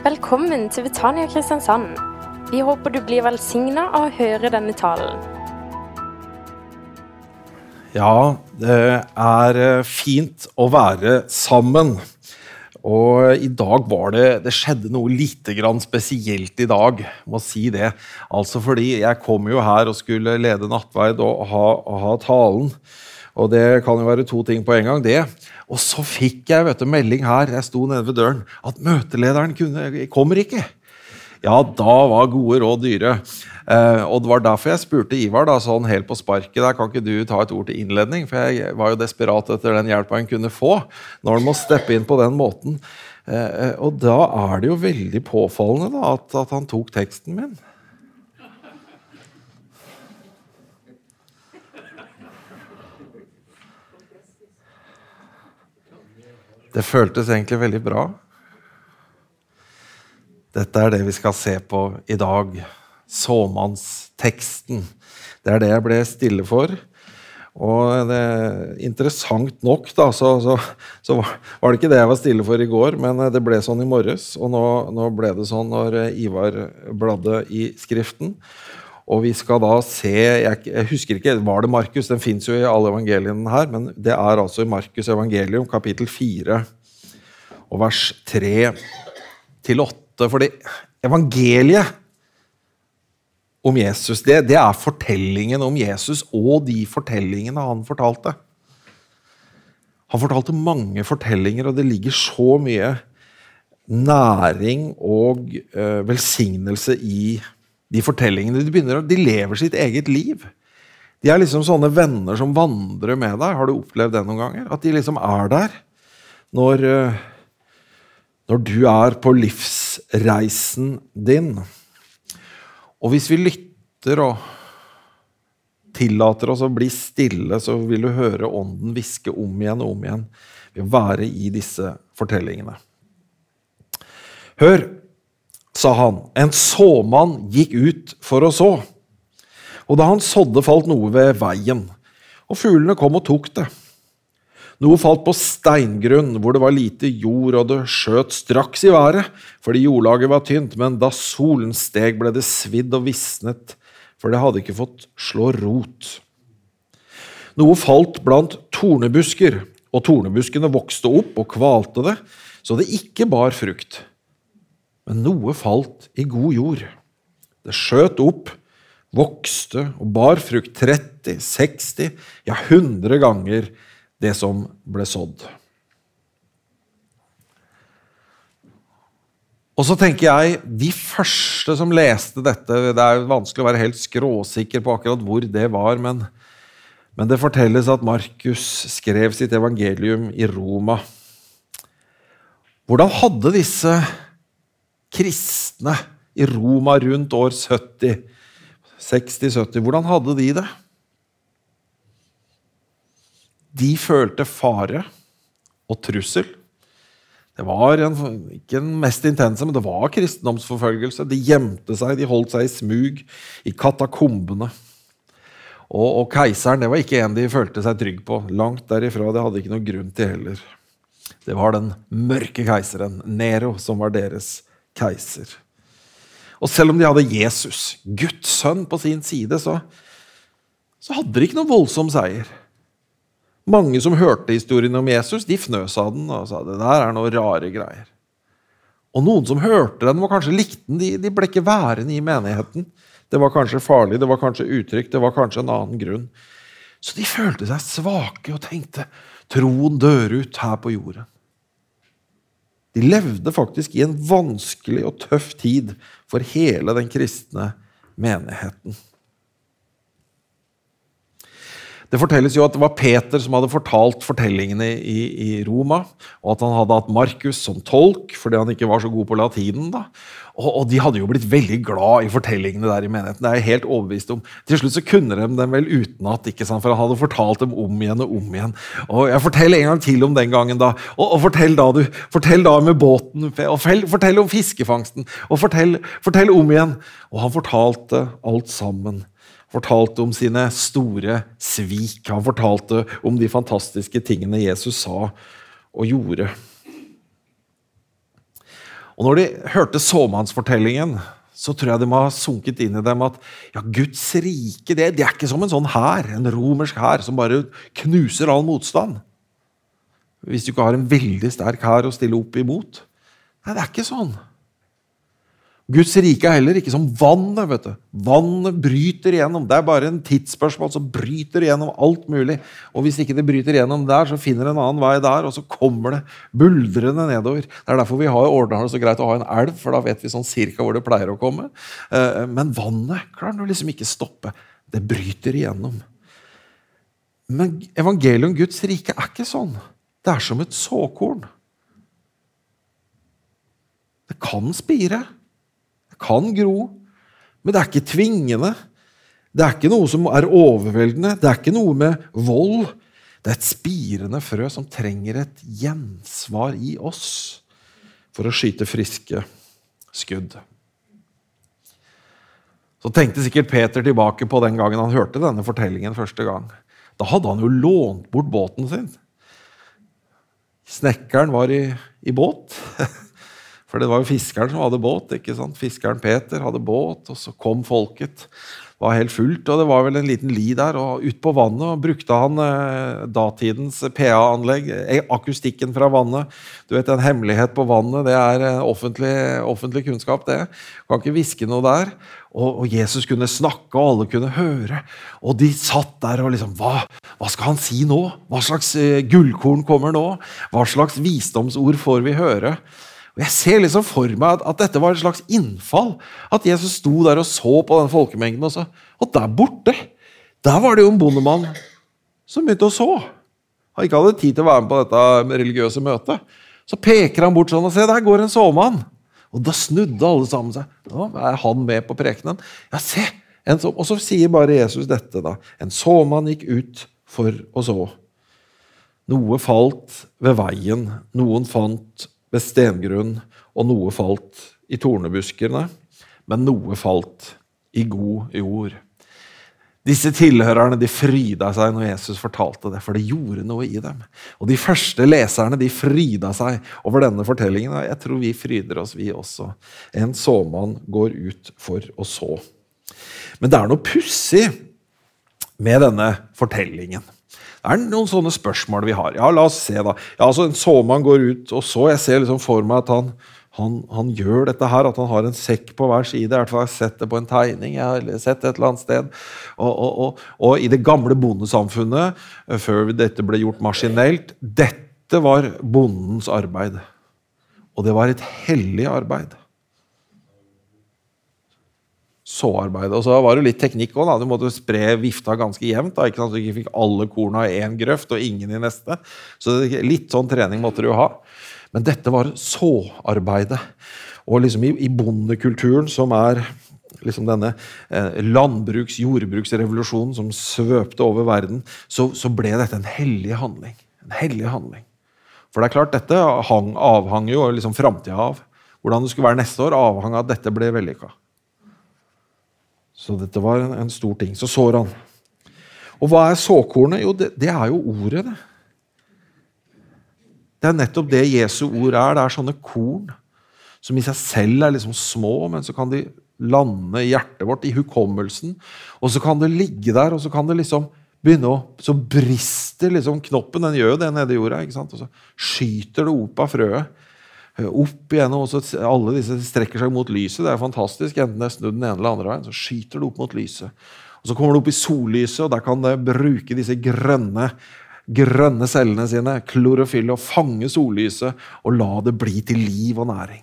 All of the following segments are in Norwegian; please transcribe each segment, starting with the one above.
Velkommen til Betania Kristiansand. Vi håper du blir velsigna av å høre denne talen. Ja, det er eh, fint å være sammen. Og i dag var det Det skjedde noe lite grann spesielt i dag. Må si det. Altså fordi jeg kom jo her og skulle lede nattverd og ha, og ha talen. Og det kan jo være to ting på en gang. det. Og så fikk jeg vet du, melding her, jeg sto nede ved døren, at møtelederen kunne, kommer ikke. Ja, da var gode råd dyre. Eh, og det var derfor jeg spurte Ivar da, sånn helt på sparket der, kan ikke du ta et ord til innledning. For jeg var jo desperat etter den hjelpa en kunne få når en må steppe inn på den måten. Eh, og da er det jo veldig påfallende da, at, at han tok teksten min. Det føltes egentlig veldig bra. Dette er det vi skal se på i dag. Såmannsteksten. Det er det jeg ble stille for. Og det, interessant nok da, så, så, så, var det ikke det jeg var stille for i går, men det ble sånn i morges. Og nå, nå ble det sånn når Ivar bladde i Skriften. Og vi skal da se Jeg, husker ikke, var det Markus? Den fins jo i alle evangeliene her, men det er altså i Markus evangelium, kapittel 4, og vers 3 til 8. Fordi evangeliet om Jesus, det, det er fortellingen om Jesus og de fortellingene han fortalte. Han fortalte mange fortellinger, og det ligger så mye næring og uh, velsignelse i de fortellingene. De, begynner, å de lever sitt eget liv. De er liksom sånne venner som vandrer med deg. Har du opplevd det noen ganger? At de liksom er der når, når du er på livsreisen din. Og hvis vi lytter og tillater oss å bli stille, så vil du høre Ånden hviske om igjen og om igjen ved å være i disse fortellingene. Hør sa han, en såmann gikk ut for å så. Og da han sådde, falt noe ved veien, og fuglene kom og tok det. Noe falt på steingrunn, hvor det var lite jord, og det skjøt straks i været, fordi jordlaget var tynt, men da solen steg, ble det svidd og visnet, for det hadde ikke fått slå rot. Noe falt blant tornebusker, og tornebuskene vokste opp og kvalte det, så det ikke bar frukt. Men noe falt i god jord. Det skjøt opp, vokste og bar frukt 30, 60, ja 100 ganger det som ble sådd. Og så tenker jeg, De første som leste dette Det er jo vanskelig å være helt skråsikker på akkurat hvor det var, men, men det fortelles at Markus skrev sitt evangelium i Roma. Hvordan hadde disse kristne i Roma rundt år 70, 60-70, hvordan hadde de det? De følte fare og trussel. Det var en, ikke den mest intense, men det var kristendomsforfølgelse. De gjemte seg, de holdt seg i smug i katakombene. Og, og, keiseren det var ikke en de følte seg trygg på. Langt derifra. Det hadde ikke noe grunn til heller. Det var den mørke keiseren, Nero, som var deres keiser. Og selv om de hadde Jesus, Guds sønn, på sin side, så, så hadde de ikke noen voldsom seier. Mange som hørte historien om Jesus, de fnøs av den og sa det der er noe rare greier. Og noen som hørte den, og kanskje likte den, de, de ble ikke værende i menigheten. Det var kanskje farlig, det var kanskje utrygt, det var kanskje en annen grunn. Så de følte seg svake og tenkte troen dør ut her på jorden. De levde faktisk i en vanskelig og tøff tid for hele den kristne menigheten. Det fortelles jo at det var Peter som hadde fortalt fortellingene i, i Roma, og at han hadde hatt Markus som tolk fordi han ikke var så god på latinen. da. Og, og, de hadde jo blitt veldig glad i fortellingene der i menigheten. det er jeg helt overbevist om. Til slutt så kunne de dem vel utenat, for han hadde fortalt dem om igjen og om igjen. Og jeg forteller en gang til om den gangen, da. Og, og fortell da du, fortell da med båten. og Fortell, fortell om fiskefangsten. Og fortell, fortell om igjen. Og han fortalte alt sammen fortalte om sine store svik. Han fortalte om de fantastiske tingene Jesus sa og gjorde. Og når de hørte såmannsfortellingen, så tror jeg det må ha sunket inn i dem at ja, Guds rike det, det er ikke som en sånn hær, en romersk hær, som bare knuser all motstand. Hvis du ikke har en veldig sterk hær å stille opp imot. Nei, det er ikke sånn. Guds rike er heller ikke som vannet. vet du. Vannet bryter igjennom. Det er bare en tidsspørsmål som bryter igjennom alt mulig. Og hvis ikke det bryter igjennom der, så finner det en annen vei der, og så kommer det buldrende nedover. Det er derfor vi har ordna det så greit å ha en elv, for da vet vi sånn cirka hvor det pleier å komme. Eh, men vannet klarer du liksom ikke stoppe. Det bryter igjennom. Men evangeliet om Guds rike er ikke sånn. Det er som et såkorn. Det kan spire kan gro, men det er ikke tvingende. Det er ikke noe som er overveldende. Det er ikke noe med vold. Det er et spirende frø som trenger et gjensvar i oss for å skyte friske skudd. Så tenkte sikkert Peter tilbake på den gangen han hørte denne fortellingen første gang. Da hadde han jo lånt bort båten sin. Snekkeren var i, i båt. For det var jo fiskeren som hadde båt. ikke sant? Fiskeren Peter hadde båt, og så kom folket. Det var helt fullt, og det var vel en liten li der. og Ut på vannet brukte han eh, datidens PA-anlegg. Eh, akustikken fra vannet. Du vet, En hemmelighet på vannet det er eh, offentlig, offentlig kunnskap. det. Kan ikke hviske noe der. Og, og, Jesus kunne snakke, og alle kunne høre. Og de satt der og liksom hva, hva skal han si nå? Hva slags eh, gullkorn kommer nå? Hva slags visdomsord får vi høre? Og Jeg ser liksom for meg at, at, dette var et slags innfall. At Jesus sto der og så på den folkemengden. Og, så, og der borte der var det jo en bondemann som begynte å så. Han ikke hadde tid til å være med på dette religiøse møtet. Så peker han bort sånn og ser, der går en såmann. Og da snudde alle sammen seg. Nå er han med på prekenen. Ja, se! og så sier bare Jesus dette, da. En såmann gikk ut for å så. Noe falt ved veien, noen fant ved stengrunn, og noe falt i tornebuskene, men noe falt i god jord. Disse tilhørerne de fryda seg når Jesus fortalte det, for det gjorde noe i dem. Og De første leserne de fryda seg over denne fortellingen. Jeg tror vi fryder oss, vi også. En såmann går ut for å så. Men det er noe pussig med denne fortellingen. Det er noen sånne spørsmål vi har. Ja, la oss se, da. Ja, altså En såmann går ut og så. Jeg ser liksom for meg at han, han, han, gjør dette her, at han har en sekk på hver side. I hvert fall har jeg sett det på en tegning. jeg har sett det et eller annet sted. Og, og, og, og i det gamle bondesamfunnet, eh, før dette ble gjort maskinelt Dette var bondens arbeid. Og det var et hellig arbeid såarbeidet. Og så var det litt teknikk òg. Du måtte spre vifta ganske jevnt. da, ikke sant? Du ikke fikk alle korna i én grøft og ingen i neste. Så litt sånn trening måtte du jo ha. Men dette var såarbeidet. Og liksom i, i bondekulturen, som er liksom denne eh, landbruks-, jordbruksrevolusjonen som svøpte over verden, så, så, ble dette en hellig handling. En hellig handling. For det er klart, dette hang, avhang jo liksom framtida av. Hvordan det skulle være neste år, avhang av at dette ble vellykka. Så dette var en, en stor ting. Så sår han. Og hva er såkornet? Jo, det, det er jo ordet, det. Det er nettopp det Jesu ord er. Det er sånne korn som i seg selv er liksom små, men så kan de lande i hjertet vårt, i hukommelsen. Og så kan det ligge der, og så kan det liksom begynne å Så brister liksom knoppen. Den gjør jo det nede i jorda. ikke sant? Og så skyter det opp av frøet. Eh, opp igjen, og så Alle disse strekker seg mot lyset. Det er fantastisk. Enten det er snudd den ene eller andre veien, så skyter det opp mot lyset. Og Så kommer det opp i sollyset, og der kan det bruke disse grønne, grønne cellene sine, klorofyll, og fange sollyset og la det bli til liv og næring.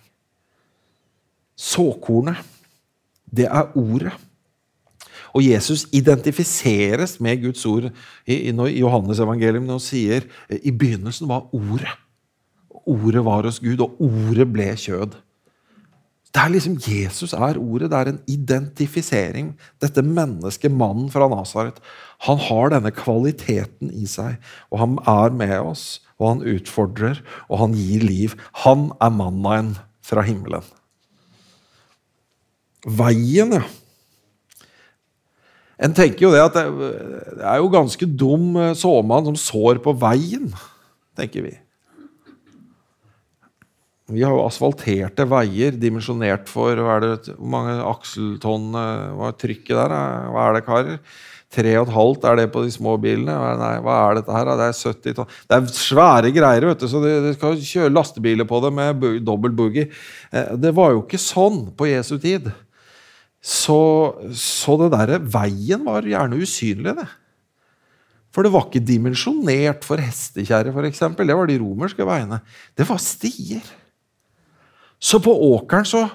Såkornet, det er ordet. Og Jesus identifiseres med Guds ord i, i Johannes evangelium når han sier i begynnelsen var ordet. Ordet var hos Gud, og ordet ble kjød. Det er liksom Jesus er ordet. Det er en identifisering. Dette mennesket, mannen fra Nasaret, han har denne kvaliteten i seg. Og han er med oss, og han utfordrer, og han gir liv. Han er mannaen fra himmelen. Veien, ja. En tenker jo det at det er jo ganske dum eh, såmann som sår på veien, tenker vi. Vi har jo asfalterte veier dimensjonert for hva er det, Hvor mange akseltonn eh, Hva er trykket der? Hva er det, karer? 3,5 er det på de små bilene. Nei, hva er dette her? Det er 70 tonn. Det er svære greier, vet du, så de skal kjøre lastebiler på det med dobbel boogie. Eh, det var jo ikke sånn på Jesu tid. Så, så det derre veien var gjerne usynlig, det. For det var ikke dimensjonert for hestekjerre, f.eks. Det var de romerske veiene. Det var stier. Så på åkeren så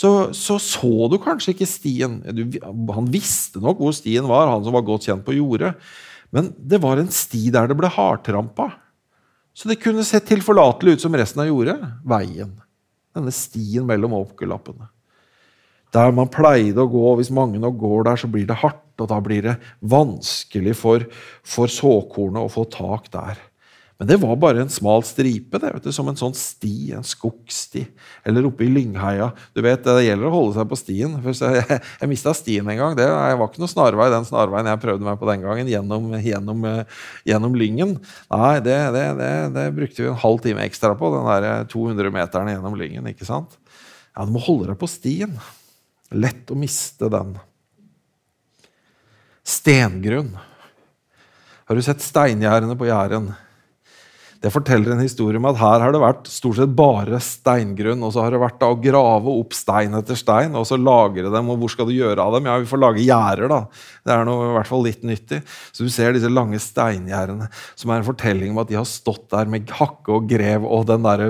så, så, så du kanskje ikke stien. Du, han visste nok hvor stien var, han som var godt kjent på jordet. Men det var en sti der det ble hardtrampa. Så det kunne sett tilforlatelig ut som resten av jordet. Veien. Denne stien mellom åkerlappene. Der man pleide å gå, hvis mange nå går der, så blir det hardt, og da blir det vanskelig for, for såkornet å få tak der. Men det var bare en smal stripe, det, vet du, som en sånn sti, en skogsti. Eller oppe i Lyngheia. Du vet, Det gjelder å holde seg på stien. Jeg, jeg, mista stien en gang. Det var ikke noe snarvei den snarveien jeg prøvde meg på den gangen, gjennom, gjennom, gjennom Lyngen. Nei, det, det, det, brukte vi en halv time ekstra på, den der 200 meterne gjennom Lyngen. ikke sant? Ja, Du må holde deg på stien. Lett å miste den. Stengrunn. Har du sett steingjerdene på Jæren? Det forteller en historie om at her har det vært stort sett bare steingrunn. Og så har det vært da å grave opp stein etter stein og så lagre dem. Og hvor skal du gjøre av dem? Ja, vi får lage gjerder, da. Det er noe, i hvert fall litt nyttig. Så du ser disse lange steingjerdene, som er en fortelling om at de har stått der med hakke og grev og den der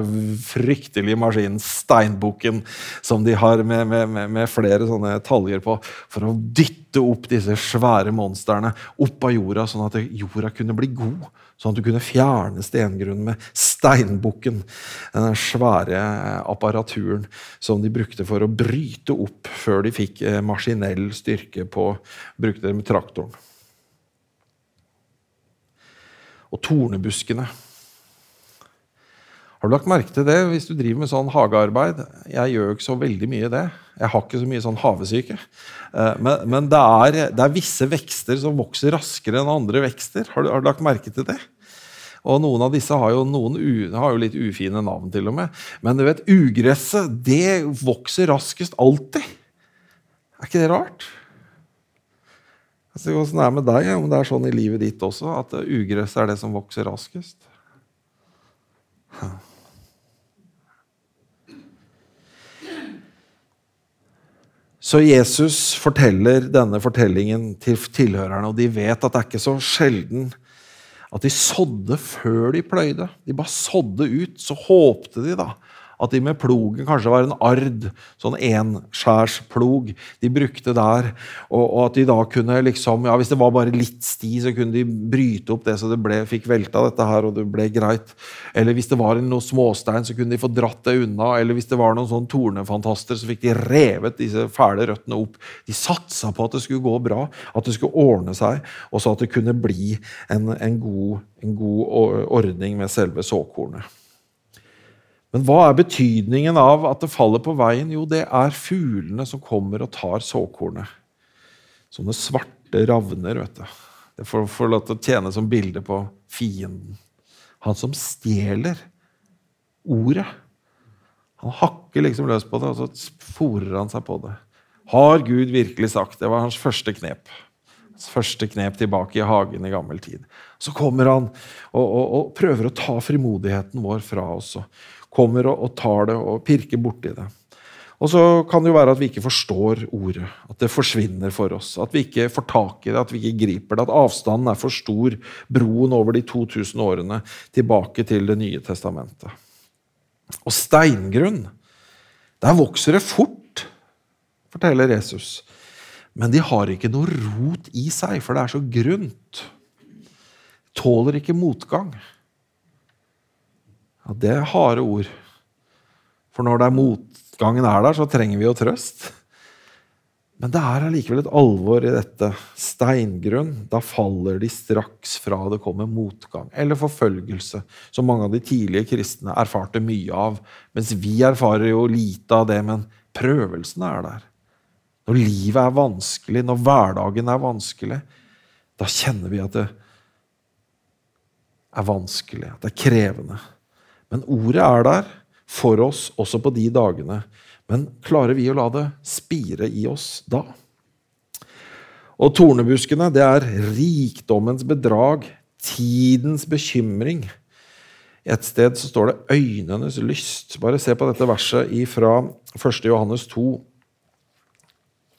fryktelige maskinen, steinbukken, som de har med, med, med, med flere sånne taljer på, for å dytte opp disse svære monstrene opp av jorda, sånn at jorda kunne bli god Sånn at du kunne fjerne stengrunnen med steinbukken. Den svære apparaturen som de brukte for å bryte opp før de fikk eh, maskinell styrke på brukte det traktoren. Og tornebuskene. Har du lagt merke til det hvis du driver med sånn hagearbeid? Jeg gjør jo ikke så veldig mye det. Jeg har ikke så mye sånn havesyke. Eh, men, men det, er, det, er, visse vekster som vokser raskere enn andre vekster. Har du, har du lagt merke til det? Og noen av disse har jo, u, har jo litt ufine navn, til og med. Men du vet, ugresset det vokser raskest alltid. Er ikke det rart? Ser åssen det er med deg, om det er sånn i livet ditt også, at ugresset er det som vokser raskest. Så Jesus forteller denne fortellingen til tilhørerne, og de vet at det er ikke så sjelden at de sådde før de pløyde. De bare sådde ut. Så håpte de da at de med plogen kanskje var en ard, sånn enskjærsplog de brukte der. Og, og, at de da kunne liksom, ja Hvis det var bare litt sti, så kunne de bryte opp det så det ble, fikk velta dette her, og det ble greit. Eller hvis det var noe småstein, så kunne de få dratt det unna. Eller hvis det var noen sånn tornefantaster, så fikk de revet disse fæle røttene opp. De satsa på at det skulle gå bra, at det skulle ordne seg, og så at det kunne bli en, en, god, en god ordning med selve såkornet. Men hva er betydningen av at det faller på veien? Jo, det er fuglene som kommer og tar såkornet. Sånne svarte ravner. vet du. Det får, får lov til å tjene som bilde på fienden. Han som stjeler ordet. Han hakker liksom løs på det, og så fòrer han seg på det. Har Gud virkelig sagt? Det var hans første knep. Hans første knep tilbake i hagen i gammel tid. Så kommer han og, og, og prøver å ta frimodigheten vår fra oss. Kommer og, og tar det og pirker borti det. Og så kan det jo være at vi ikke forstår ordet, at det forsvinner for oss. At vi ikke får tak i det, at vi ikke griper det. At avstanden er for stor, broen over de 2000 årene tilbake til Det nye testamentet. Og steingrunn, der vokser det fort, forteller Jesus. Men de har ikke noe rot i seg, for det er så grunt. Tåler ikke motgang. Ja, det er harde ord. For når det er motgangen er der, så trenger vi jo trøst. Men det er allikevel et alvor i dette. Steingrunn. Da faller de straks fra det kommer motgang eller forfølgelse, som mange av de tidlige kristne erfarte mye av. Mens vi erfarer jo lite av det, men prøvelsene er der. Når livet er vanskelig, når hverdagen er vanskelig, da kjenner vi at det er vanskelig, at det er krevende. Men ordet er der for oss også på de dagene. Men klarer vi å la det spire i oss da? Og tornebuskene, det er rikdommens bedrag, tidens bekymring. Et sted så står det 'øynenes lyst'. Bare se på dette verset fra 1. Johannes 2.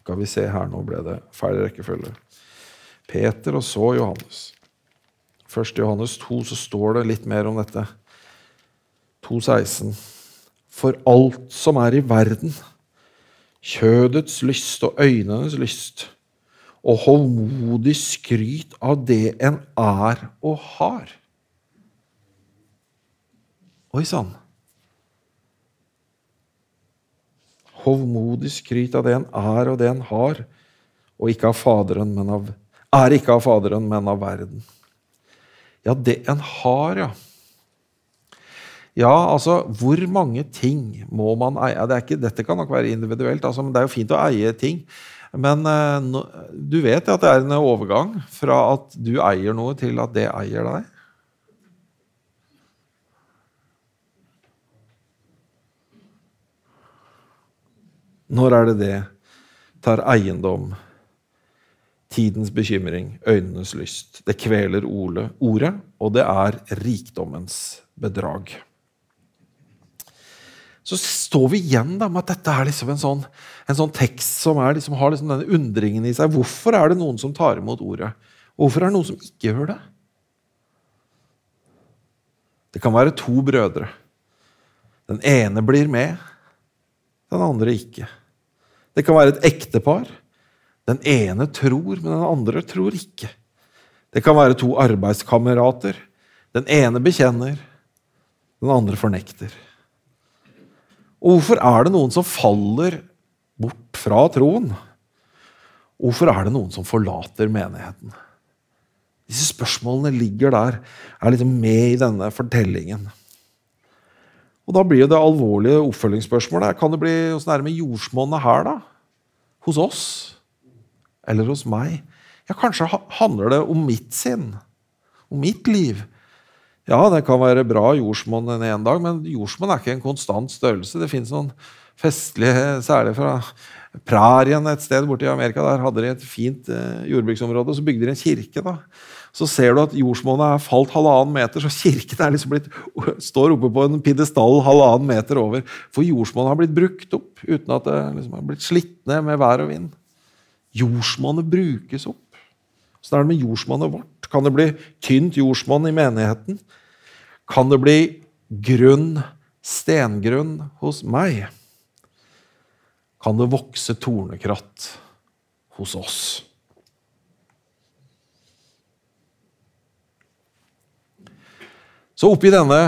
Skal vi se her, nå ble det feil rekkefølge. Peter og så Johannes. 1. Johannes 2 så står det litt mer om dette. 2,16. For alt som er i verden, kjødets lyst og øynenes lyst, og hovmodig skryt av det en er og har. Oi sann. Hovmodig skryt av det en er og det en har, og ikke av Faderen, men av, er ikke av Faderen, men av verden. Ja, det en har, ja. Ja, altså, hvor mange ting må man eie? Det ikke, dette kan nok være individuelt, altså, men det er jo fint å eie ting. Men no, du vet at det er en overgang fra at du eier noe, til at det eier deg? Når er det det tar eiendom? Tidens bekymring, øynenes lyst. Det kveler ordet, og det er rikdommens bedrag så står vi igjen da med at dette er liksom en sånn, en sånn tekst som liksom, har liksom denne undringen i seg. Hvorfor er det noen som tar imot ordet? Hvorfor er det noen som ikke gjør det? Det kan være to brødre. Den ene blir med, den andre ikke. Det kan være et ektepar. Den ene tror, men den andre tror ikke. Det kan være to arbeidskamerater. Den ene bekjenner, den andre fornekter. Og hvorfor er det noen som faller bort fra troen? Hvorfor er det noen som forlater menigheten? Disse spørsmålene ligger der, er liksom med i denne fortellingen. Og Da blir det alvorlige oppfølgingsspørsmålet kan det bli hos nærme jordsmonnet her, da? Hos oss? Eller hos meg? Ja, Kanskje handler det om mitt sinn? Om mitt liv? Ja, det kan være bra jordsmonn en ene dag, men jordsmonn er ikke en konstant størrelse. Det finnes noen festlige, særlig fra prærien et sted borte i Amerika. Der hadde de et fint eh, jordbruksområde, og så bygde de en kirke. da. Så ser du at jordsmonnet er falt halvannen meter, så kirken er liksom blitt, står oppe på en pidestall halvannen meter over. For jordsmonnet har blitt brukt opp uten at det liksom har blitt slitt ned med vær og vind. Jordsmonnet brukes opp. Åssen er det med jordsmonnet vårt? Kan det bli tynt jordsmonn i menigheten? Kan det bli grunn, stengrunn hos meg? Kan det vokse tornekratt hos oss? Så oppi denne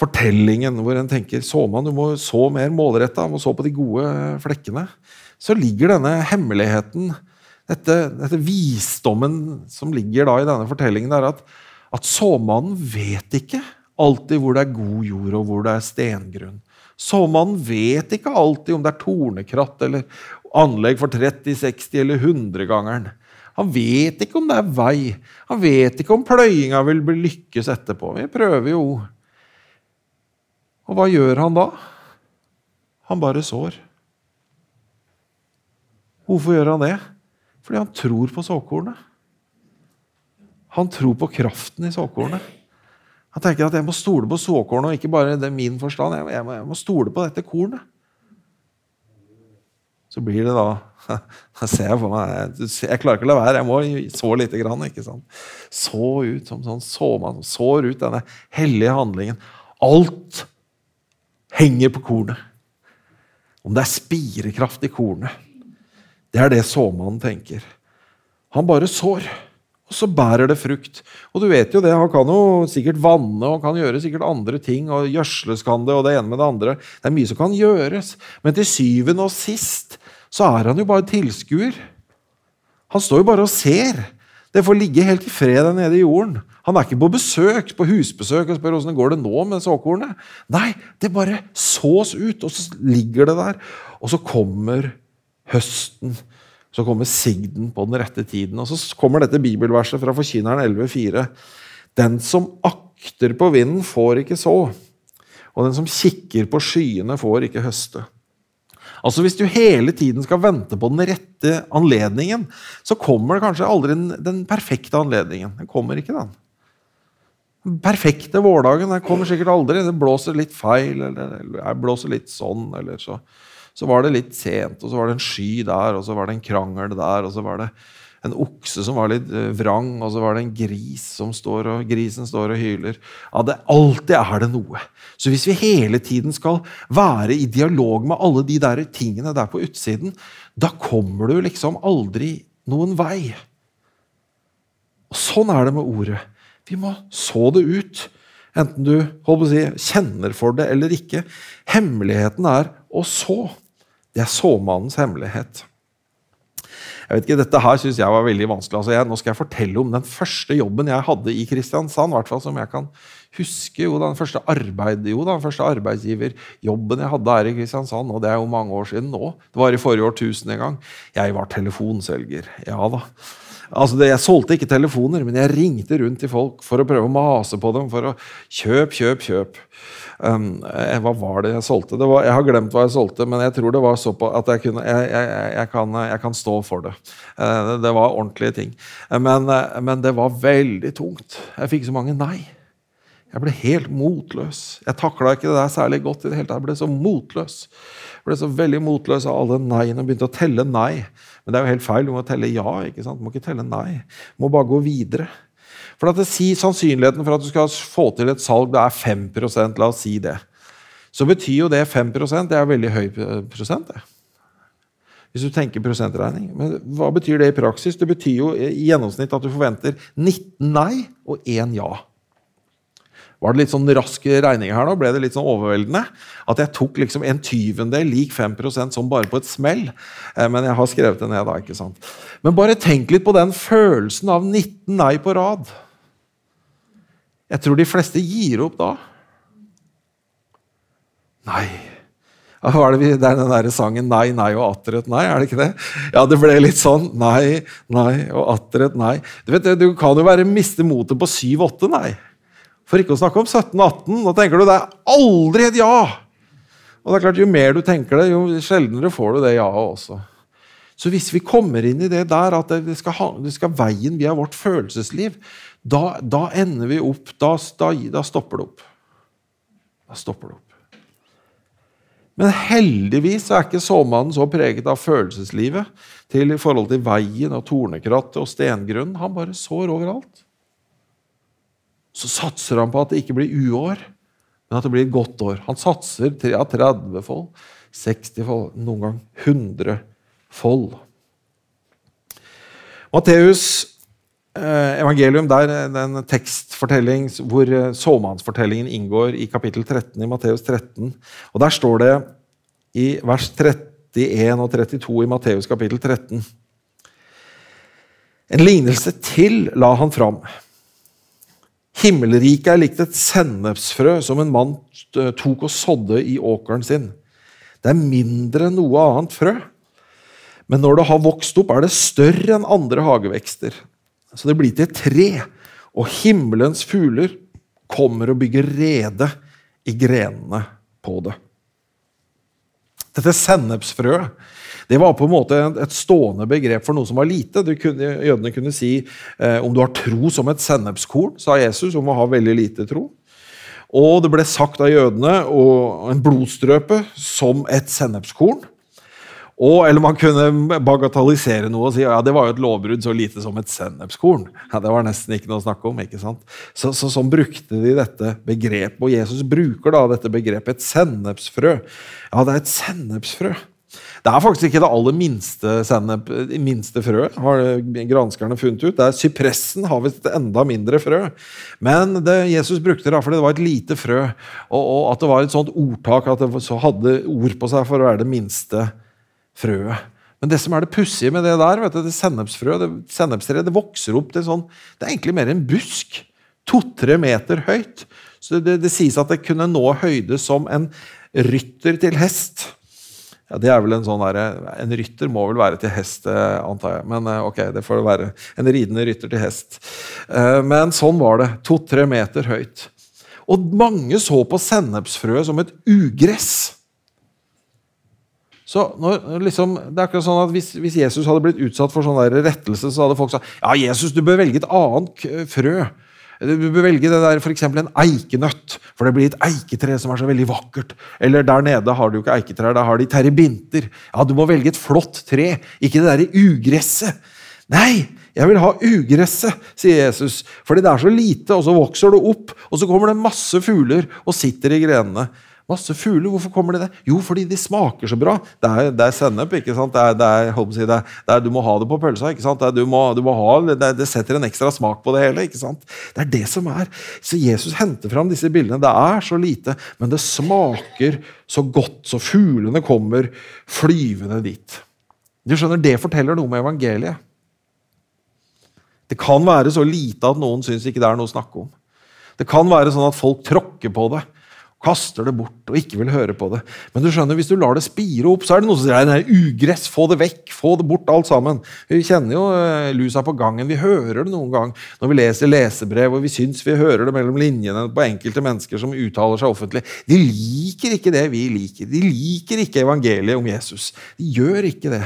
fortellingen hvor en tenker så man, du må så mer målretta, må så på de gode flekkene, så ligger denne hemmeligheten, dette, dette visdommen som ligger da i denne fortellingen, er at at såmannen vet ikke alltid hvor det er god jord, og hvor det er stengrunn. Såmannen vet ikke alltid om det er tornekratt eller anlegg for 30, 60 eller 100-gangeren. Han vet ikke om det er vei. Han vet ikke om pløyinga vil bli lykkes etterpå. Vi prøver jo. Og hva gjør han da? Han bare sår. Hvorfor gjør han det? Fordi han tror på såkornet. Han tror på kraften i såkornet. Han tenker at jeg må stole på såkornet, og ikke bare det er min forstand. Jeg må, jeg må, stole på dette kornet. Så blir det da Da ser jeg på meg Jeg klarer ikke å la være. Jeg må så lite grann. ikke sant? Så ut som sånn såmann. Sår ut denne hellige handlingen. Alt henger på kornet. Om det er spirekraft i kornet. Det er det såmannen tenker. Han bare sår. Og så bærer det frukt. Og du vet jo det, han kan jo sikkert vanne og kan gjøre sikkert andre ting. og Gjødsles kan det, og det ene med det andre. Det er mye som kan gjøres. Men til syvende og sist så er han jo bare tilskuer. Han står jo bare og ser. Det får ligge helt i fred der nede i jorden. Han er ikke på besøk, på husbesøk og spør åssen går det nå med såkornet. Nei, det bare sås ut, og så ligger det der. Og så kommer høsten så kommer sigden på den rette tiden. Og så kommer dette bibelverset fra Forkynneren 11,4. Den som akter på vinden, får ikke så. Og den som kikker på skyene, får ikke høste. Altså Hvis du hele tiden skal vente på den rette anledningen, så kommer det kanskje aldri den, den perfekte anledningen. Den kommer ikke, den. Den perfekte vårdagen den kommer sikkert aldri. Det blåser litt feil, eller, eller blåser litt sånn, eller så, så var det litt sent, og så var det en sky der, og så var det en krangel der, og så var det en okse som var litt eh, vrang, og så var det en gris som står og, grisen står og hyler. Ja, det, Alltid er det noe. Så hvis vi hele tiden skal være i dialog med alle de der tingene der på utsiden, da kommer du liksom aldri noen vei. Og Sånn er det med ordet. Vi må så det ut. Enten du si, kjenner for det eller ikke. Hemmeligheten er å så. Det er såmannens hemmelighet. Jeg vet ikke, Dette her synes jeg var veldig vanskelig. Altså jeg, nå skal jeg fortelle om den første jobben jeg hadde i Kristiansand. hvert som jeg kan huske. Jo, den første, arbeid, jo, den første arbeidsgiverjobben jeg hadde her i Kristiansand. Og det er jo mange år siden nå. Det var i forrige årtusen en gang. Jeg var telefonselger. Ja da. Altså det, jeg solgte ikke telefoner, men jeg ringte rundt til folk for å prøve å mase på dem. for å Kjøp, kjøp, kjøp. Um, eh, hva var det jeg solgte? Det var, jeg har glemt hva jeg solgte, men jeg tror det var såpass at jeg, kunne, jeg, jeg, kan, jeg kan stå for det. Uh, det var ordentlige ting. Men, uh, men, det var veldig tungt. Jeg fikk så mange nei. Jeg ble helt motløs. Jeg takla ikke det der særlig godt. i det hele tatt. Jeg ble så motløs. Jeg ble så veldig motløs av alle neiene og begynte å telle nei. Men det er jo helt feil. Du må telle ja. ikke sant? Du må ikke telle nei. Du må bare gå videre. For at det sier Sannsynligheten for at du skal få til et salg det er 5% la oss si det. Så betyr jo det 5% det er veldig høy prosent. det. Hvis du tenker prosentregning. Men hva betyr det i praksis? Det betyr jo i gjennomsnitt at du forventer 19 nei og 1 ja. Var det litt sånn rask regning her nå? Ble det litt sånn overveldende? At jeg tok liksom en tyvendel lik 5% som bare på et smell? Eh, men jeg har skrevet det ned da. ikke sant? Men bare tenk litt på den følelsen av 19 nei på rad. Jeg tror de fleste gir opp da. Nei. Hva er det, vi, det er den der sangen 'Nei, nei og atter et nei'. er det ikke det? Ja, det ble litt sånn. Nei, nei og atter et nei. Du vet, du kan jo være miste motet på 7-8 nei. For ikke å snakke om 17-18. Da tenker du det er aldri et ja! Og det er klart, Jo mer du tenker det, jo sjeldnere får du det ja-et også. Så hvis vi kommer inn i det der at det skal, det skal veien via vårt følelsesliv, da, da ender vi opp da, da, da, stopper det opp. Da stopper det opp. Men heldigvis er ikke såmannen så preget av følelseslivet til i forhold til veien og tornekrattet og stengrunnen. Han bare sår overalt. Så satser han på at det ikke blir uår, men at det blir et godt år. Han satser ja, 30 fold, 60 fold, noen gang 100 fold. Matteus Eh, evangelium der en tekstfortelling hvor eh, såmannsfortellingen inngår i kapittel 13 i Matteus 13. Og Der står det i vers 31 og 32 i Matteus kapittel 13 En lignelse til la han fram. Himmelriket er likt et sennepsfrø som en mann tok og sådde i åkeren sin. Det er mindre enn noe annet frø, men når det har vokst opp, er det større enn andre hagevekster så det blir til et tre. Og himmelens fugler kommer og bygger rede i grenene på det. Dette sennepsfrøet det var på en måte et stående begrep for noe som var lite. Kunne, jødene kunne si eh, om du har tro som et sennepskorn, sa Jesus, om å ha veldig lite tro. Og det ble sagt av jødene og en blodstrøpe som et sennepskorn. Og, eller man kunne bagatellisere noe og si ja, det var jo et lovbrudd så lite som et sennepskorn. Ja, det var nesten ikke noe å snakke om. ikke sant? Så, så, Sånn brukte de dette begrepet. Og Jesus bruker da dette begrepet, et sennepsfrø. Ja, det er et sennepsfrø. Det er faktisk ikke det aller minste, sennep, minste frøet, har granskerne funnet ut. Det er Sypressen har visst enda mindre frø. Men det Jesus brukte det fordi det var et lite frø, og, og at det var et sånt ordtak at det hadde ord på seg for å være det minste frøet. Men det som er det pussige med det der, vet du, det sennepsfrøet, det, sennepstreet, det vokser opp til sånn Det er egentlig mer en busk. To-tre meter høyt. Så det, det, sies at det kunne nå høyde som en rytter til hest. Ja, det er vel En sånn der, en rytter må vel være til hest, eh, antar jeg. Men eh, ok, det får være en ridende rytter til hest. Eh, men sånn var det. To-tre meter høyt. Og mange så på sennepsfrøet som et ugress. Så når, liksom, det er akkurat sånn at hvis, hvis, Jesus hadde blitt utsatt for sånn rettelse, så hadde folk sagt ja, Jesus, du bør velge et annet frø. Du bør velge det der, f.eks. en eikenøtt, for det blir et eiketre som er så veldig vakkert. Eller der nede har du jo ikke eiketrær, der har de terrebinter. Ja, Du må velge et flott tre, ikke det derre ugresset. Nei, jeg vil ha ugresset, sier Jesus, fordi det er så lite, og så vokser det opp, og så kommer det masse fugler og sitter i grenene. Masse fugler, hvorfor kommer de det? Jo, fordi de smaker så bra. Det er, det er sennep. ikke sant? Det er, det er, si, det er, du må ha det på pølsa. ikke sant? Du må, du må ha, det, setter en ekstra smak på det hele. ikke sant? Det er det som er. Så Jesus henter fram disse bildene. Det er så lite, men det smaker så godt, så fuglene kommer flyvende dit. Du skjønner, Det forteller noe med evangeliet. Det kan være så lite at noen syns ikke det er noe å snakke om. Det kan være sånn at folk tråkker på det kaster det bort og ikke vil høre på det. Men du skjønner, hvis du lar det spire opp, så er det noe som sier nei, ugress, få det vekk, få det bort, alt sammen. Vi kjenner jo uh, lusa på gangen. Vi hører det noen gang når vi leser lesebrev, og vi syns vi hører det mellom linjene på enkelte mennesker som uttaler seg offentlig. De liker ikke det vi liker. De liker ikke evangeliet om Jesus. De gjør ikke det.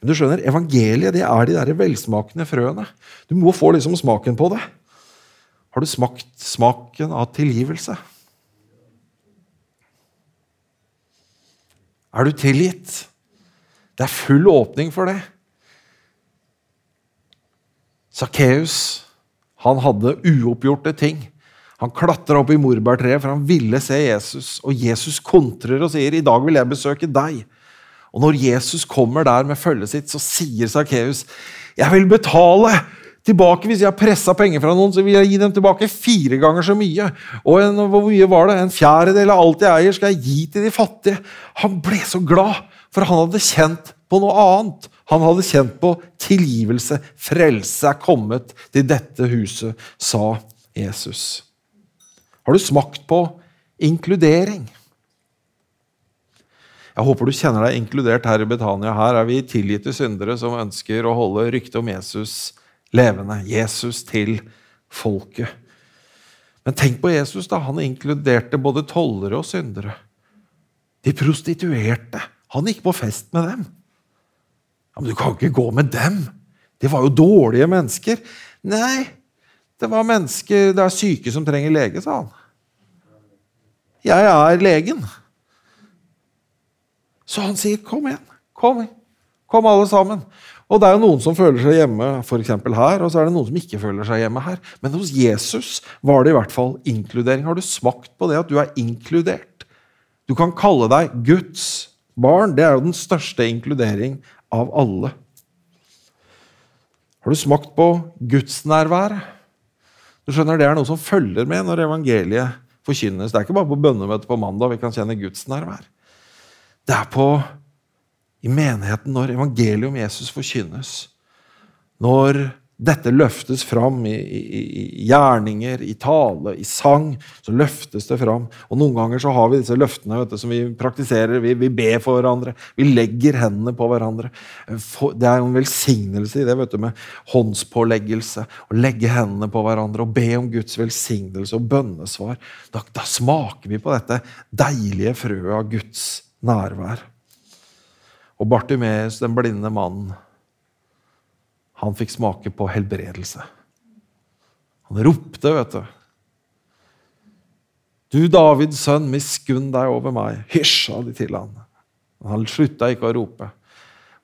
Men du skjønner, evangeliet det er de der velsmakende frøene. Du må få liksom smaken på det. Har du smakt smaken av tilgivelse? Er du tilgitt? Det er full åpning for det. Sakkeus hadde uoppgjorte ting. Han klatra opp i morbærtreet, for han ville se Jesus. Og Jesus kontrer og sier, 'I dag vil jeg besøke deg'. Og når Jesus kommer der med følget sitt, så sier Sakkeus, 'Jeg vil betale tilbake. Hvis jeg har pressa penger fra noen, så vil jeg gi dem tilbake fire ganger så mye. Og en, hvor mye var det? En fjerdedel av alt jeg eier, skal jeg gi til de fattige. Han ble så glad, for han hadde kjent på noe annet. Han hadde kjent på tilgivelse. Frelse er kommet til dette huset, sa Jesus. Har du smakt på inkludering? Jeg håper du kjenner deg inkludert her i Betania. Her er vi tilgitte syndere som ønsker å holde ryktet om Jesus levende. Jesus til folket. Men tenk på Jesus. da, Han inkluderte både tollere og syndere. De prostituerte. Han gikk på fest med dem. Ja, Men du kan ikke gå med dem! De var jo dårlige mennesker. Nei, det var mennesker Det er syke som trenger lege, sa han. Jeg er legen. Så han sier, 'Kom igjen. Kom, kom alle sammen.' Og det er jo noen som føler seg hjemme for her, og så er det noen som ikke føler seg hjemme her. Men hos Jesus var det i hvert fall inkludering. Har du smakt på det at du er inkludert? Du kan kalle deg Guds barn. Det er jo den største inkludering av alle. Har du smakt på gudsnærværet? Du skjønner, Det er noe som følger med når evangeliet forkynnes. Det er ikke bare på bønnemøtet på mandag vi kan kjenne gudsnærvær. Det er på i menigheten når evangeliet om Jesus forkynnes. Når dette løftes fram i, i, i, gjerninger, i tale, i sang, så løftes det fram. Og Noen ganger så har vi disse løftene du, som vi praktiserer. Vi, vi, ber for hverandre. Vi legger hendene på hverandre. Det er en velsignelse i det vet du, med håndspåleggelse. Å legge hendene på hverandre og be om Guds velsignelse og bønnesvar. Da, da smaker vi på dette deilige frøet av Guds nærvær. Og Bartimeus, den blinde mannen, han fikk smake på helbredelse. Han ropte, vet du. Du Davids sønn, miskunn deg over meg. Hysj, sa de til han. Han slutta ikke å rope.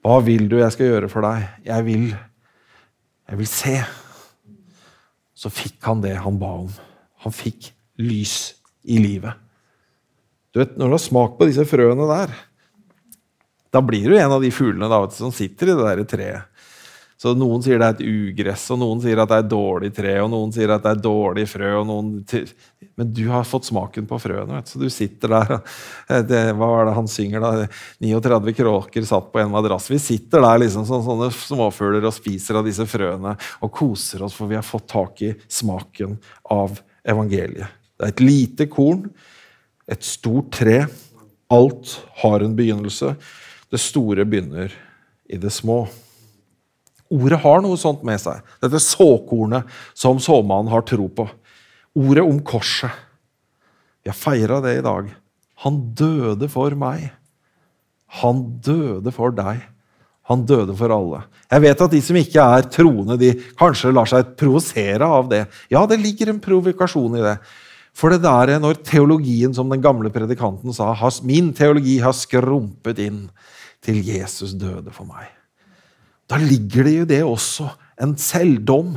Hva vil du jeg skal gjøre for deg? Jeg vil, jeg vil se. Så fikk han det han ba om. Han fikk lys i livet. Du vet, Når du har smakt på disse frøene der, da blir du en av de fuglene da, som sitter i det der treet. Så Noen sier det er et ugress, og noen sier at det er dårlig tre, og noen sier at det er dårlig frø. Men du har fått smaken på frøene, vet, så du sitter der. Det, hva var det han synger, da? 39 kråker satt på en madrass. Vi sitter der liksom som sånne småfugler og spiser av disse frøene og koser oss, for vi har fått tak i smaken av evangeliet. Det er et lite korn, et stort tre. Alt har en begynnelse. Det store begynner i det små. Ordet har noe sånt med seg. Dette såkornet som såmannen har tro på. Ordet om korset. Vi har feira det i dag. Han døde for meg. Han døde for deg. Han døde for alle. Jeg vet at de som ikke er troende, de kanskje lar seg provosere av det. Ja, det ligger en provokasjon i det. For det der er når teologien, som den gamle predikanten sa, min teologi har skrumpet inn til Jesus døde for meg. Da ligger det jo det også en selvdom.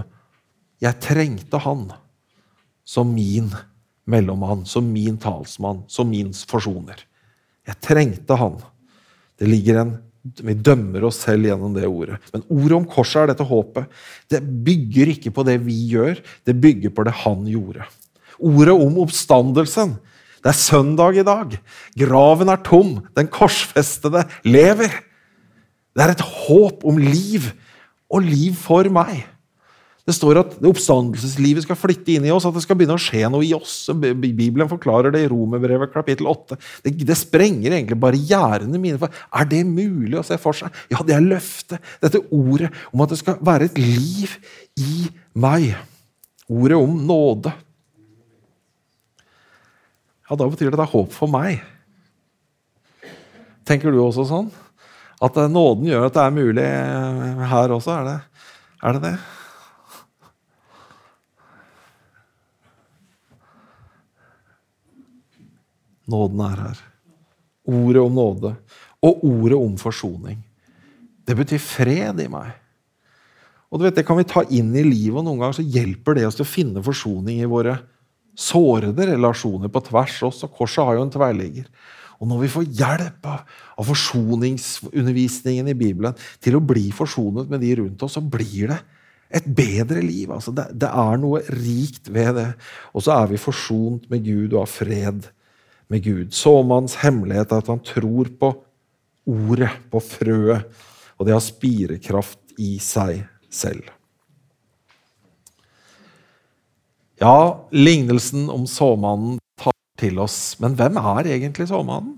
Jeg trengte han som min mellommann, som min talsmann, som min forsoner. Jeg trengte han. Det ligger en Vi dømmer oss selv gjennom det ordet. Men ordet om korset er dette håpet. Det bygger ikke på det vi gjør, det bygger på det han gjorde. Ordet om oppstandelsen. Det er søndag i dag. Graven er tom. Den korsfestede lever. Det er et håp om liv, og liv for meg. Det står at oppstandelseslivet skal flytte inn i oss, at det skal begynne å skje noe i oss. Bibelen forklarer det i Romerbrevet kapittel 8. Det, det, sprenger egentlig barrierene mine. for Er det mulig å se for seg? Ja, det er løftet. Dette ordet om at det skal være et liv i meg. Ordet om nåde. Ja, Da betyr det det er håp for meg. Tenker du også sånn? At eh, nåden gjør at det er mulig eh, her også? Er det er det? det? Nåden er her. Ordet om nåde og ordet om forsoning. Det betyr fred i meg. Og du vet, Det kan vi ta inn i livet, og noen ganger så hjelper det oss til å finne forsoning i våre sårede relasjoner på tvers også. Korset har jo en tverrligger. Og når vi får hjelp av, av forsoningsundervisningen i Bibelen til å bli forsonet med de rundt oss, så blir det et bedre liv. Altså, det, det, er noe rikt ved det. Og så er vi forsont med Gud og har fred med Gud. Såmannens hemmelighet er at han tror på ordet, på frøet, og det har spirekraft i seg selv. Ja, lignelsen om såmannen tar til oss. Men hvem er egentlig såmannen?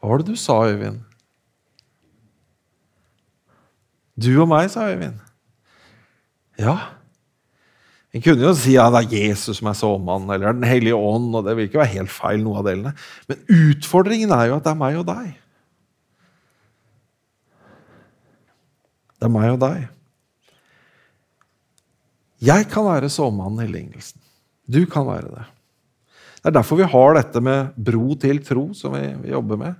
Hva var det du sa, Øyvind? Du og meg, sa Øyvind. Ja. En kunne jo si at det er Jesus som er såmannen, eller Den hellige ånd. og Det vil ikke være helt feil, noe av delene. Men utfordringen er jo at det er meg og deg. Det er meg og deg. Jeg kan være såmannen i lignelsen. Du kan være det. Det er derfor vi har dette med bro til tro, som vi, vi jobber med.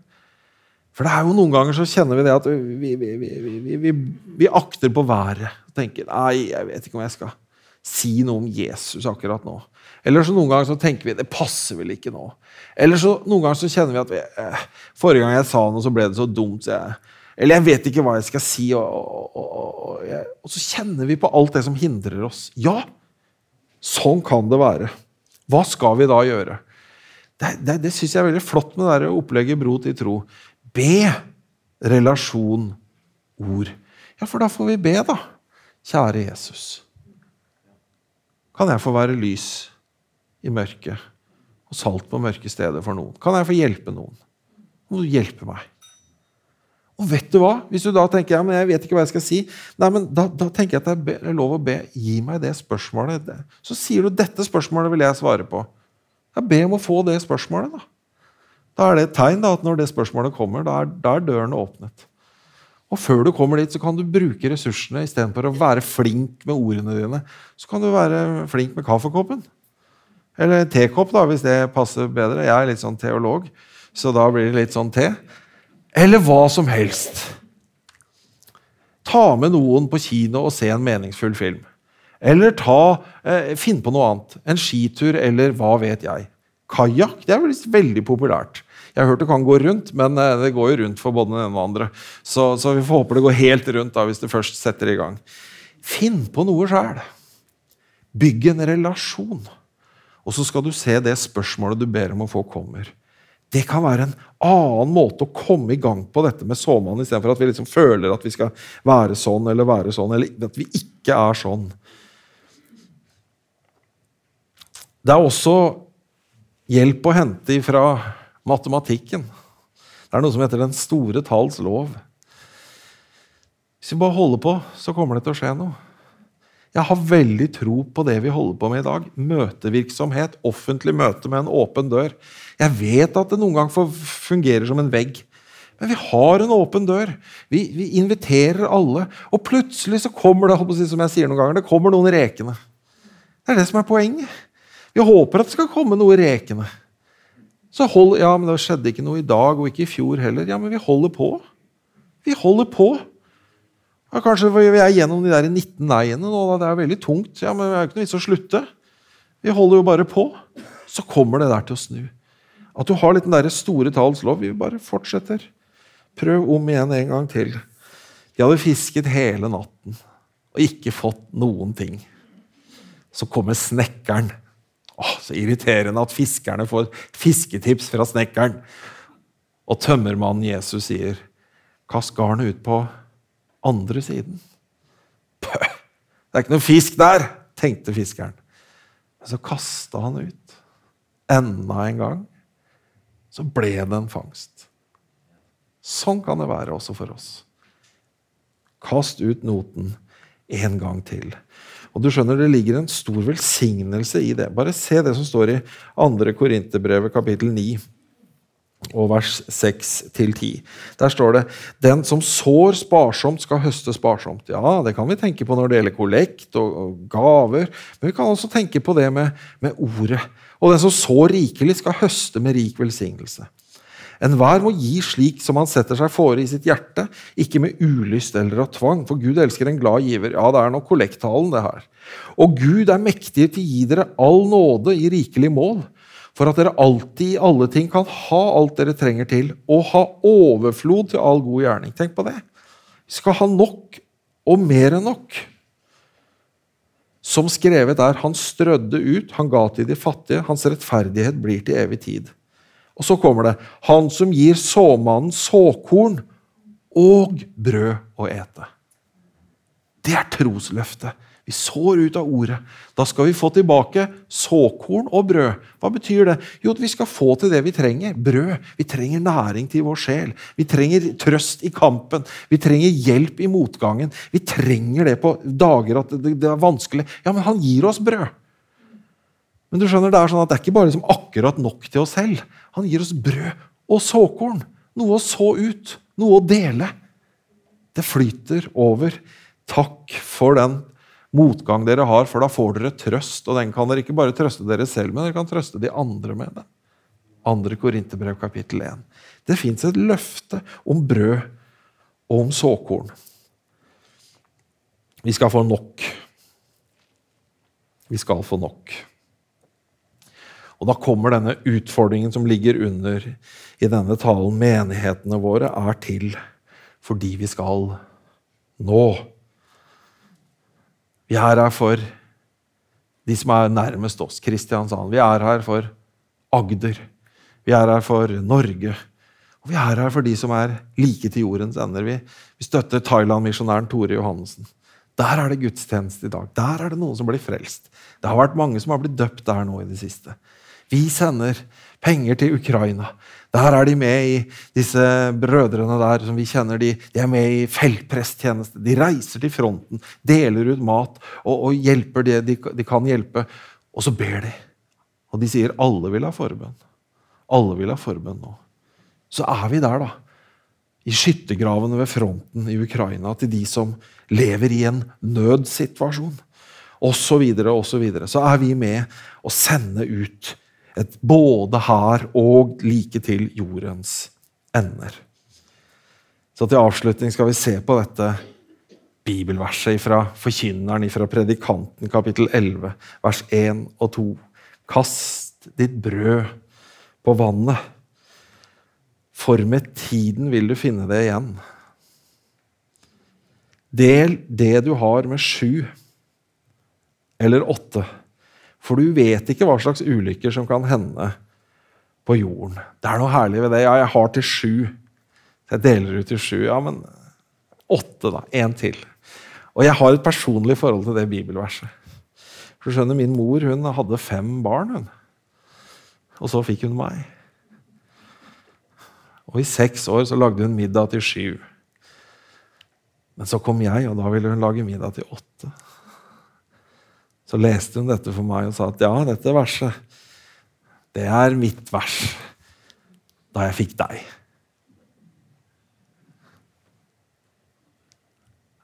For det er jo noen ganger så kjenner vi det at vi, vi, vi akter på været. og tenker nei, jeg vet ikke om jeg skal si noe om Jesus akkurat nå. Eller så noen ganger så tenker vi det passer vel ikke nå. Eller så noen ganger så kjenner vi at vi, eh, forrige gang jeg sa noe, så ble det så dumt. så jeg eller jeg vet ikke hva jeg skal si. Og, og, og, og, så kjenner vi på alt det som hindrer oss. Ja, sånn kan det være. Hva skal vi da gjøre? Det, det, det syns jeg er veldig flott med det opplegget Bro til tro. Be, relasjon, ord. Ja, for da får vi be, da. Kjære Jesus. Kan jeg få være lys i mørket og salt på mørke steder for noen? Kan jeg få hjelpe noen? Må du hjelpe meg? Og vet du hva? Hvis du da tenker ja, men jeg vet ikke hva jeg skal si, Nei, men da, da tenker jeg at det er lov å be. Gi meg det spørsmålet. Så sier du dette spørsmålet vil jeg svare på. Ja, Be om å få det spørsmålet. Da Da er det et tegn da, at når det spørsmålet kommer, da er, da er dørene åpnet. Og før du kommer dit, så kan du bruke ressursene istedenfor å være flink med ordene dine. Så kan du være flink med kaffekoppen. Eller tekopp, da, hvis det passer bedre. Jeg er litt sånn teolog, så da blir det litt sånn te. Eller hva som helst. Ta med noen på kino og se en meningsfull film. Eller ta, eh, finn på noe annet. En skitur eller hva vet jeg. Kajakk er veldig populært. Jeg har hørt det kan gå rundt, men eh, det går jo rundt for både den ene og andre. Så, så vi får håpe det går helt rundt da, hvis det først setter i gang. Finn på noe sjæl. Bygg en relasjon. Og så skal du se det spørsmålet du ber om å få, kommer. Det kan være en annen måte å komme i gang på dette med såmannen, istedenfor at vi liksom føler at vi skal være sånn eller være sånn, eller at vi ikke er sånn. Det er også hjelp å hente fra matematikken. Det er noe som heter den store talls lov. Hvis vi bare holder på, så kommer det til å skje noe. Jeg har veldig tro på det vi holder på med i dag. Møtevirksomhet, offentlig møte med en åpen dør. Jeg vet at det noen ganger fungerer som en vegg. Men vi har en åpen dør. Vi, vi inviterer alle. Og plutselig så kommer det som jeg sier noen ganger, det kommer noen rekende. Det er det som er poenget. Vi håper at det skal komme noe rekende. Så hold, ja, men Det skjedde ikke noe i dag og ikke i fjor heller. Ja, men vi holder på. Vi holder på. Ja, kanskje vi er gjennom de der 19 nei-ene nå. Det er veldig tungt. Ja, men det er jo ikke noe vits å slutte. Vi holder jo bare på. Så kommer det der til å snu. At du har litt den der store tallets lov. Vi bare fortsetter. Prøv om igjen en gang til. De hadde fisket hele natten og ikke fått noen ting. Så kommer snekkeren. Åh, Så irriterende at fiskerne får fisketips fra snekkeren. Og tømmermannen Jesus sier, 'Kast garnet ut på andre siden'. Pøh! Det er ikke noe fisk der, tenkte fiskeren. Men så kasta han ut. Enda en gang. Så ble det en fangst. Sånn kan det være også for oss. Kast ut noten en gang til. Og du skjønner, Det ligger en stor velsignelse i det. Bare se det som står i 2. Korinterbrevet kapittel 9 og vers 6-10. Der står det 'Den som sår sparsomt, skal høste sparsomt'. Ja, det kan vi tenke på når det gjelder kollekt og, gaver, men vi kan også tenke på det med, med ordet. Og den som sår rikelig, skal høste med rik velsignelse. Enhver må gi slik som han setter seg fore i sitt hjerte, ikke med ulyst eller av tvang, for Gud elsker en glad giver. Ja, det er nok kollekttalen, det her. Og Gud er mektig til å gi dere all nåde i rikelig mål, for at dere alltid i alle ting kan ha alt dere trenger til, og ha overflod til all god gjerning. Tenk på det. Vi skal ha nok og mer enn nok. Som skrevet er, han strødde ut, han ga til de fattige, hans rettferdighet blir til evig tid. Og så kommer det Han som gir såmannen såkorn og brød å ete. Det er trosløftet. Vi sår ut av ordet. Da skal vi få tilbake såkorn og brød. Hva betyr det? Jo, at vi skal få til det vi trenger. Brød. Vi trenger næring til vår sjel. Vi trenger trøst i kampen. Vi trenger hjelp i motgangen. Vi trenger det på dager at det, er vanskelig. Ja, men han gir oss brød. Men du skjønner, det er sånn at det er ikke bare liksom akkurat nok til oss selv. Han gir oss brød og såkorn. Noe å så ut. Noe å dele. Det flyter over. Takk for den motgang dere har, for da får dere trøst. Og den kan dere ikke bare trøste dere selv med, dere kan trøste de andre med det. Andre Korinterbrev kapittel 1. Det fins et løfte om brød og om såkorn. Vi skal få nok. Vi skal få nok. Og da kommer denne utfordringen som ligger under i denne talen. Menighetene våre er til fordi vi skal nå. Vi er her for de som er nærmest oss, Kristiansand. Vi er her for Agder. Vi er her for Norge. Og vi er her for de som er like til jordens ender. Vi, vi støtter Thailand-misjonæren Tore Johannessen. Der er det gudstjeneste i dag. Der er det noen som blir frelst. Det har vært mange som har blitt døpt der nå i det siste. Vi sender penger til Ukraina. Der er de med i disse brødrene der som vi kjenner. De, de er med i feltpresttjeneste. De reiser til fronten, deler ut mat og, og hjelper det de, de, kan hjelpe. Og så ber de. Og de sier alle vil ha forbønn. Alle vil ha forbønn nå. Så er vi der, da. I skyttergravene ved fronten i Ukraina til de som lever i en nødsituasjon. Og så videre og så videre. Så er vi med å sende ut et både her og like til jordens ender. Så til avslutning skal vi se på dette bibelverset fra forkynneren fra Predikanten, kapittel 11, vers 1 og 2. Kast ditt brød på vannet, for med tiden vil du finne det igjen. Del det du har med sju eller åtte for du vet ikke hva slags ulykker som kan hende på jorden. Det er noe herlig ved det. Ja, jeg har til sju. Jeg deler ut til sju. Ja, men åtte, da. Én til. Og jeg har et personlig forhold til det bibelverset. For du skjønner, Min mor hun hadde fem barn, hun. Og så fikk hun meg. Og i seks år så lagde hun middag til sju. Men så kom jeg, og da ville hun lage middag til åtte. Så leste hun dette for meg og sa at ja, dette verset, det er mitt vers da jeg fikk deg.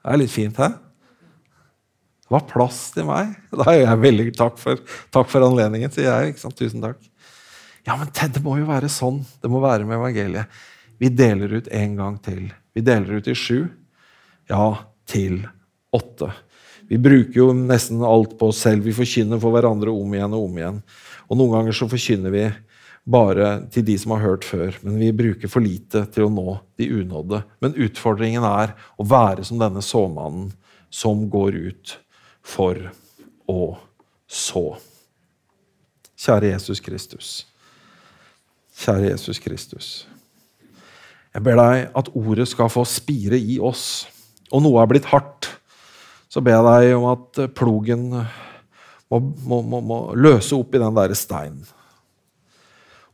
Det er litt fint, hæ? Det var plass til meg. Da er jeg veldig takk for, takk for anledningen, sier jeg. ikke sant? Tusen takk. Ja, men det må jo være sånn det må være med evangeliet. Vi deler ut en gang til. Vi deler ut i sju. Ja, til åtte. Vi bruker jo nesten alt på oss selv. Vi forkynner for hverandre om igjen og om igjen. Og noen ganger så forkynner vi bare til de som har hørt før, men vi bruker for lite til å nå de unådde. Men utfordringen er å være som denne såmannen som går ut for å så. Kjære Jesus Kristus. Kjære Jesus Kristus. Jeg ber deg at ordet skal få spire i oss. Og noe er blitt hardt, så ber jeg deg om at plogen må, må, må, må løse opp i den derre steinen.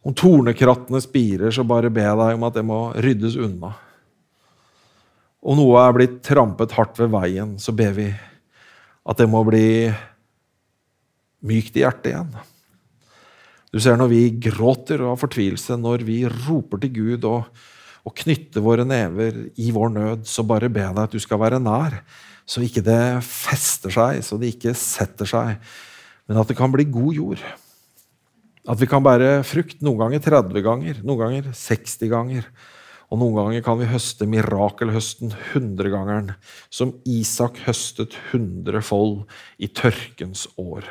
Om tornekrattene spirer, så bare ber jeg deg om at det må ryddes unna. Om noe er blitt trampet hardt ved veien, så ber vi at det må bli mykt i hjertet igjen. Du ser når vi gråter av fortvilelse, når vi roper til Gud og, og knytter våre never i vår nød, så bare ber jeg deg at du skal være nær, så ikke det fester seg, så det ikke setter seg, men at det kan bli god jord. At vi kan bære frukt noen ganger 30 ganger, noen ganger 60 ganger. Og noen ganger kan vi høste mirakelhøsten hundregangeren, som Isak høstet hundrefold i tørkens år.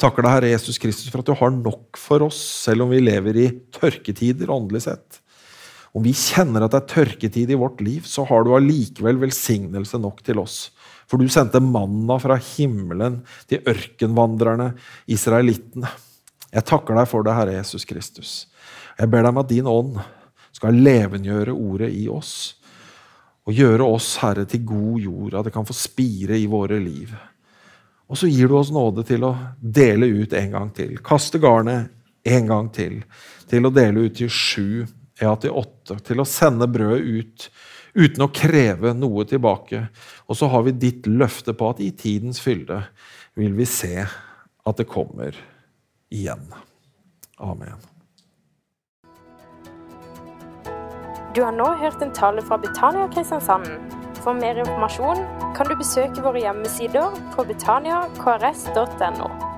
Takker deg, Herre Jesus Kristus, for at du har nok for oss, selv om vi lever i tørketider åndelig sett. Om vi kjenner at det er tørketid i vårt liv, så har du allikevel velsignelse nok til oss. For du sendte manna fra himmelen til ørkenvandrerne, israelittene. Jeg takker deg for det, Herre Jesus Kristus. Jeg ber deg om at din ånd skal levengjøre ordet i oss. Og gjøre oss, Herre, til god jord, at det kan få spire i våre liv. Og så gir du oss nåde til å dele ut en gang til. Kaste garnet en gang til. Til å dele ut til sju, ja, til åtte. Til å sende brødet ut uten å kreve noe tilbake. Og så har vi ditt løfte på at i tidens fylde vil vi se at det kommer igjen. Amen. Du har nå hørt en tale fra Betania Kristiansand. For mer informasjon kan du besøke våre hjemmesider på betaniakrs.no.